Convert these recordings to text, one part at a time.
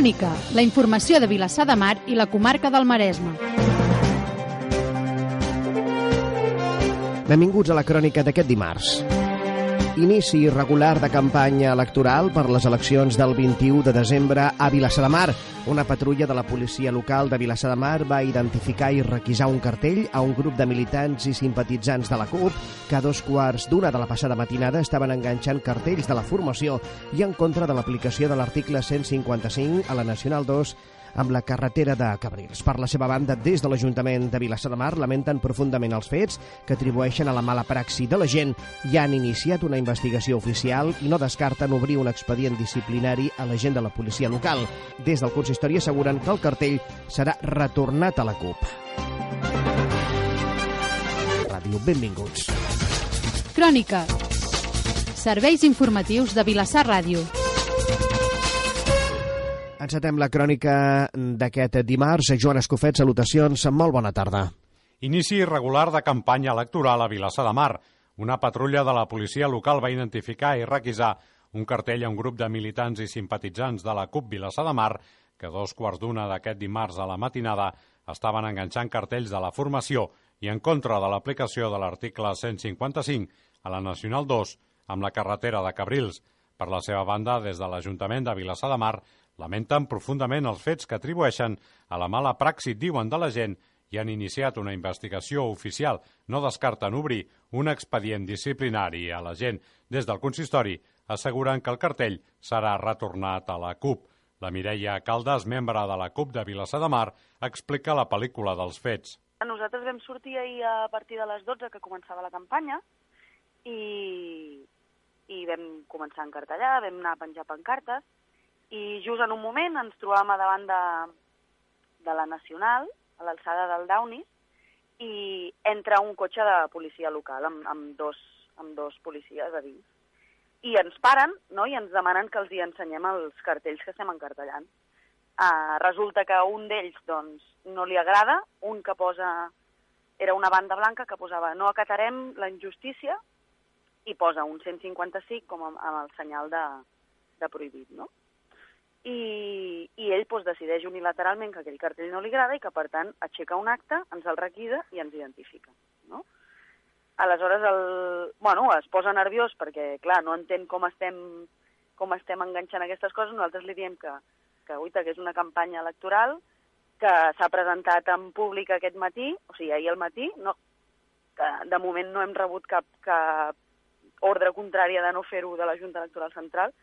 Crònica, la informació de Vilassar de Mar i la comarca del Maresme. Benvinguts a la crònica d'aquest dimarts. Inici irregular de campanya electoral per les eleccions del 21 de desembre a Vilassar de Mar. Una patrulla de la policia local de Vilassar de Mar va identificar i requisar un cartell a un grup de militants i simpatitzants de la CUP que a dos quarts d'una de la passada matinada estaven enganxant cartells de la formació i en contra de l'aplicació de l'article 155 a la Nacional 2 amb la carretera de Cabrils. Per la seva banda, des de l'Ajuntament de Vilassar de Mar lamenten profundament els fets que atribueixen a la mala praxi de la gent i han iniciat una investigació oficial i no descarten obrir un expedient disciplinari a la gent de la policia local. Des del consistori asseguren que el cartell serà retornat a la CUP. Ràdio, benvinguts. Crònica. Serveis informatius de Vilassar Ràdio. Encetem la crònica d'aquest dimarts. Joan Escofet, salutacions, molt bona tarda. Inici irregular de campanya electoral a Vilassar de Mar. Una patrulla de la policia local va identificar i requisar un cartell a un grup de militants i simpatitzants de la CUP Vilassar de Mar que dos quarts d'una d'aquest dimarts a la matinada estaven enganxant cartells de la formació i en contra de l'aplicació de l'article 155 a la Nacional 2 amb la carretera de Cabrils. Per la seva banda, des de l'Ajuntament de Vilassar de Mar, lamenten profundament els fets que atribueixen a la mala praxi, diuen, de la gent i han iniciat una investigació oficial. No descarten obrir un expedient disciplinari a la gent. Des del consistori asseguren que el cartell serà retornat a la CUP. La Mireia Caldes, membre de la CUP de Vilassar de Mar, explica la pel·lícula dels fets. Nosaltres vam sortir ahir a partir de les 12 que començava la campanya i, i vam començar a encartellar, vam anar a penjar pancartes i just en un moment ens trobàvem a davant de, de la Nacional, a l'alçada del Downy, i entra un cotxe de policia local amb, amb, dos, amb dos policies a dins. I ens paren no? i ens demanen que els hi ensenyem els cartells que estem encartellant. Uh, resulta que un d'ells doncs, no li agrada, un que posa... Era una banda blanca que posava no acatarem la injustícia i posa un 155 com amb el senyal de, de prohibit, no? I, i ell doncs, decideix unilateralment que aquell cartell no li agrada i que, per tant, aixeca un acte, ens el requida i ens identifica. No? Aleshores, el, bueno, es posa nerviós perquè, clar, no entén com estem, com estem enganxant aquestes coses. Nosaltres li diem que, que, uita, que és una campanya electoral, que s'ha presentat en públic aquest matí, o sigui, ahir al matí, no, que de moment no hem rebut cap, cap ordre contrària de no fer-ho de la Junta Electoral Central,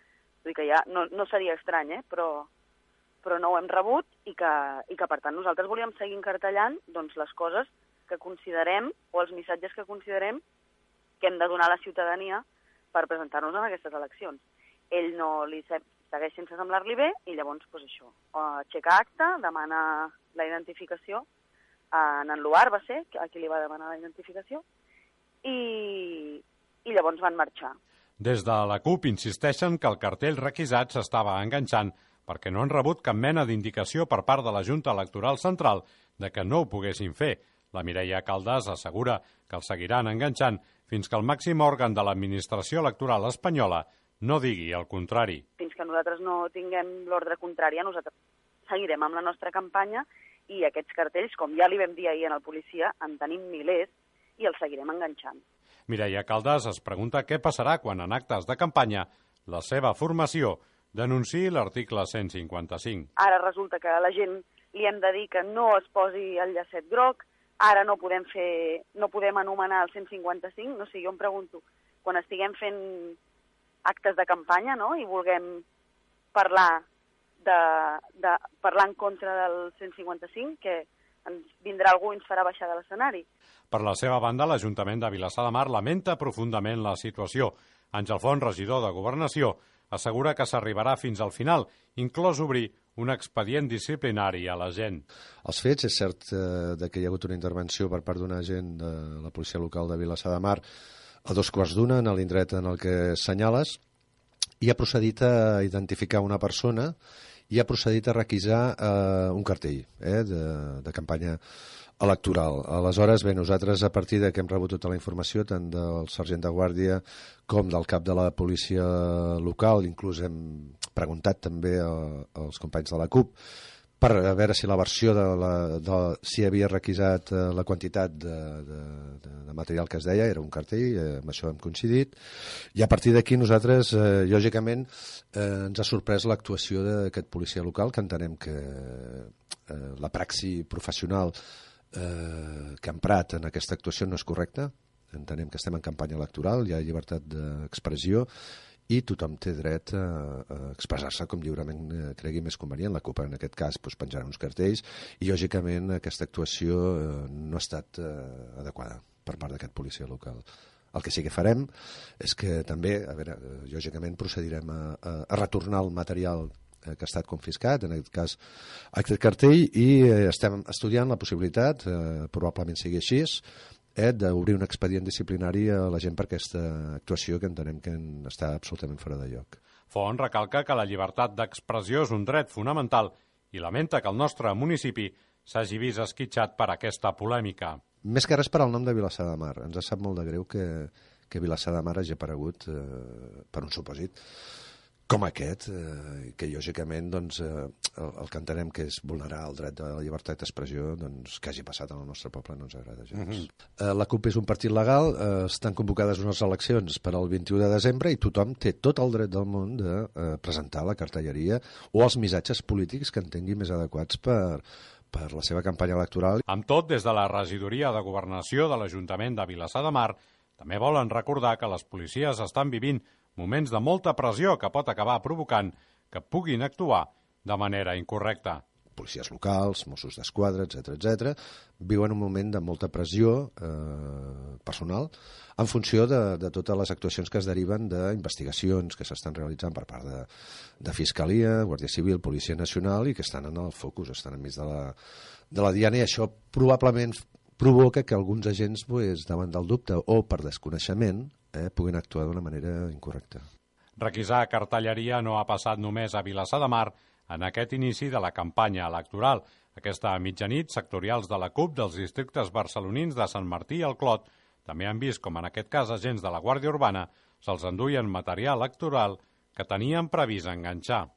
Vull dir que ja no, no seria estrany, eh? però, però no ho hem rebut i que, i que, per tant, nosaltres volíem seguir encartellant doncs, les coses que considerem o els missatges que considerem que hem de donar a la ciutadania per presentar-nos en aquestes eleccions. Ell no li segueix sense semblar-li bé i llavors, doncs això, aixeca acte, demana la identificació, en en Luar va ser, a qui li va demanar la identificació, i, i llavors van marxar. Des de la CUP insisteixen que el cartell requisat s'estava enganxant perquè no han rebut cap mena d'indicació per part de la Junta Electoral Central de que no ho poguessin fer. La Mireia Caldas assegura que el seguiran enganxant fins que el màxim òrgan de l'administració electoral espanyola no digui el contrari. Fins que nosaltres no tinguem l'ordre contrari, nosaltres seguirem amb la nostra campanya i aquests cartells, com ja li vam dir ahir el policia, en tenim milers i els seguirem enganxant. Mireia Caldas es pregunta què passarà quan en actes de campanya la seva formació denunciï l'article 155. Ara resulta que la gent li hem de dir que no es posi el llacet groc, ara no podem fer, no podem anomenar el 155, no sé, jo em pregunto, quan estiguem fent actes de campanya, no?, i vulguem parlar de, de parlar en contra del 155, que ens vindrà algú i ens farà baixar de l'escenari. Per la seva banda, l'Ajuntament de Vilassar de Mar lamenta profundament la situació. Àngel Font, regidor de Governació, assegura que s'arribarà fins al final, inclòs obrir un expedient disciplinari a la gent. Els fets, és cert eh, de que hi ha hagut una intervenció per part d'un agent de la policia local de Vilassar de Mar a dos quarts d'una en l'indret en el que senyales i ha procedit a identificar una persona i ha procedit a requisar eh, un cartell eh, de, de campanya electoral. Aleshores, bé, nosaltres, a partir de que hem rebut tota la informació, tant del sergent de guàrdia com del cap de la policia local, inclús hem preguntat també a, als companys de la CUP per a veure si la versió de, la, de si havia requisat eh, la quantitat de, de, de, material que es deia, era un cartell, eh, amb això hem coincidit, i a partir d'aquí nosaltres, eh, lògicament, eh, ens ha sorprès l'actuació d'aquest policia local, que entenem que eh, la praxi professional eh, que ha emprat en aquesta actuació no és correcta, entenem que estem en campanya electoral, hi ha llibertat d'expressió, i tothom té dret a, a expressar-se com lliurement eh, cregui més convenient. La CUP en aquest cas doncs, penjarà uns cartells i lògicament aquesta actuació eh, no ha estat eh, adequada per part d'aquest policia local. El que sí que farem és que també, a veure, eh, lògicament procedirem a, a, a retornar el material que ha estat confiscat, en aquest cas aquest cartell, i estem estudiant la possibilitat, eh, probablement sigui així, eh, d'obrir un expedient disciplinari a la gent per aquesta actuació que entenem que està absolutament fora de lloc. Font recalca que la llibertat d'expressió és un dret fonamental i lamenta que el nostre municipi s'hagi vist esquitxat per aquesta polèmica. Més que res per al nom de Vilassar de Mar. Ens sap molt de greu que, que Vilassar de Mar hagi aparegut eh, per un supòsit com aquest, eh, que lògicament doncs, eh, el, el que entenem que és vulnerar el dret de la llibertat d'expressió doncs, que hagi passat en el nostre poble no ens agrada gens. Mm -hmm. eh, la CUP és un partit legal, eh, estan convocades unes eleccions per al 21 de desembre i tothom té tot el dret del món de eh, presentar la cartelleria o els missatges polítics que entengui més adequats per, per la seva campanya electoral. Amb tot, des de la regidoria de governació de l'Ajuntament de Vilassar de Mar, també volen recordar que les policies estan vivint moments de molta pressió que pot acabar provocant que puguin actuar de manera incorrecta. Policies locals, Mossos d'Esquadra, etc etc, viuen un moment de molta pressió eh, personal en funció de, de totes les actuacions que es deriven d'investigacions que s'estan realitzant per part de, de Fiscalia, Guàrdia Civil, Policia Nacional i que estan en el focus, estan enmig de la, de la diana i això probablement provoca que alguns agents, pues, davant del dubte o per desconeixement, eh, puguin actuar d'una manera incorrecta. Requisar cartelleria no ha passat només a Vilassar de Mar en aquest inici de la campanya electoral. Aquesta mitjanit, sectorials de la CUP dels districtes barcelonins de Sant Martí i el Clot també han vist com en aquest cas agents de la Guàrdia Urbana se'ls enduien material electoral que tenien previst enganxar.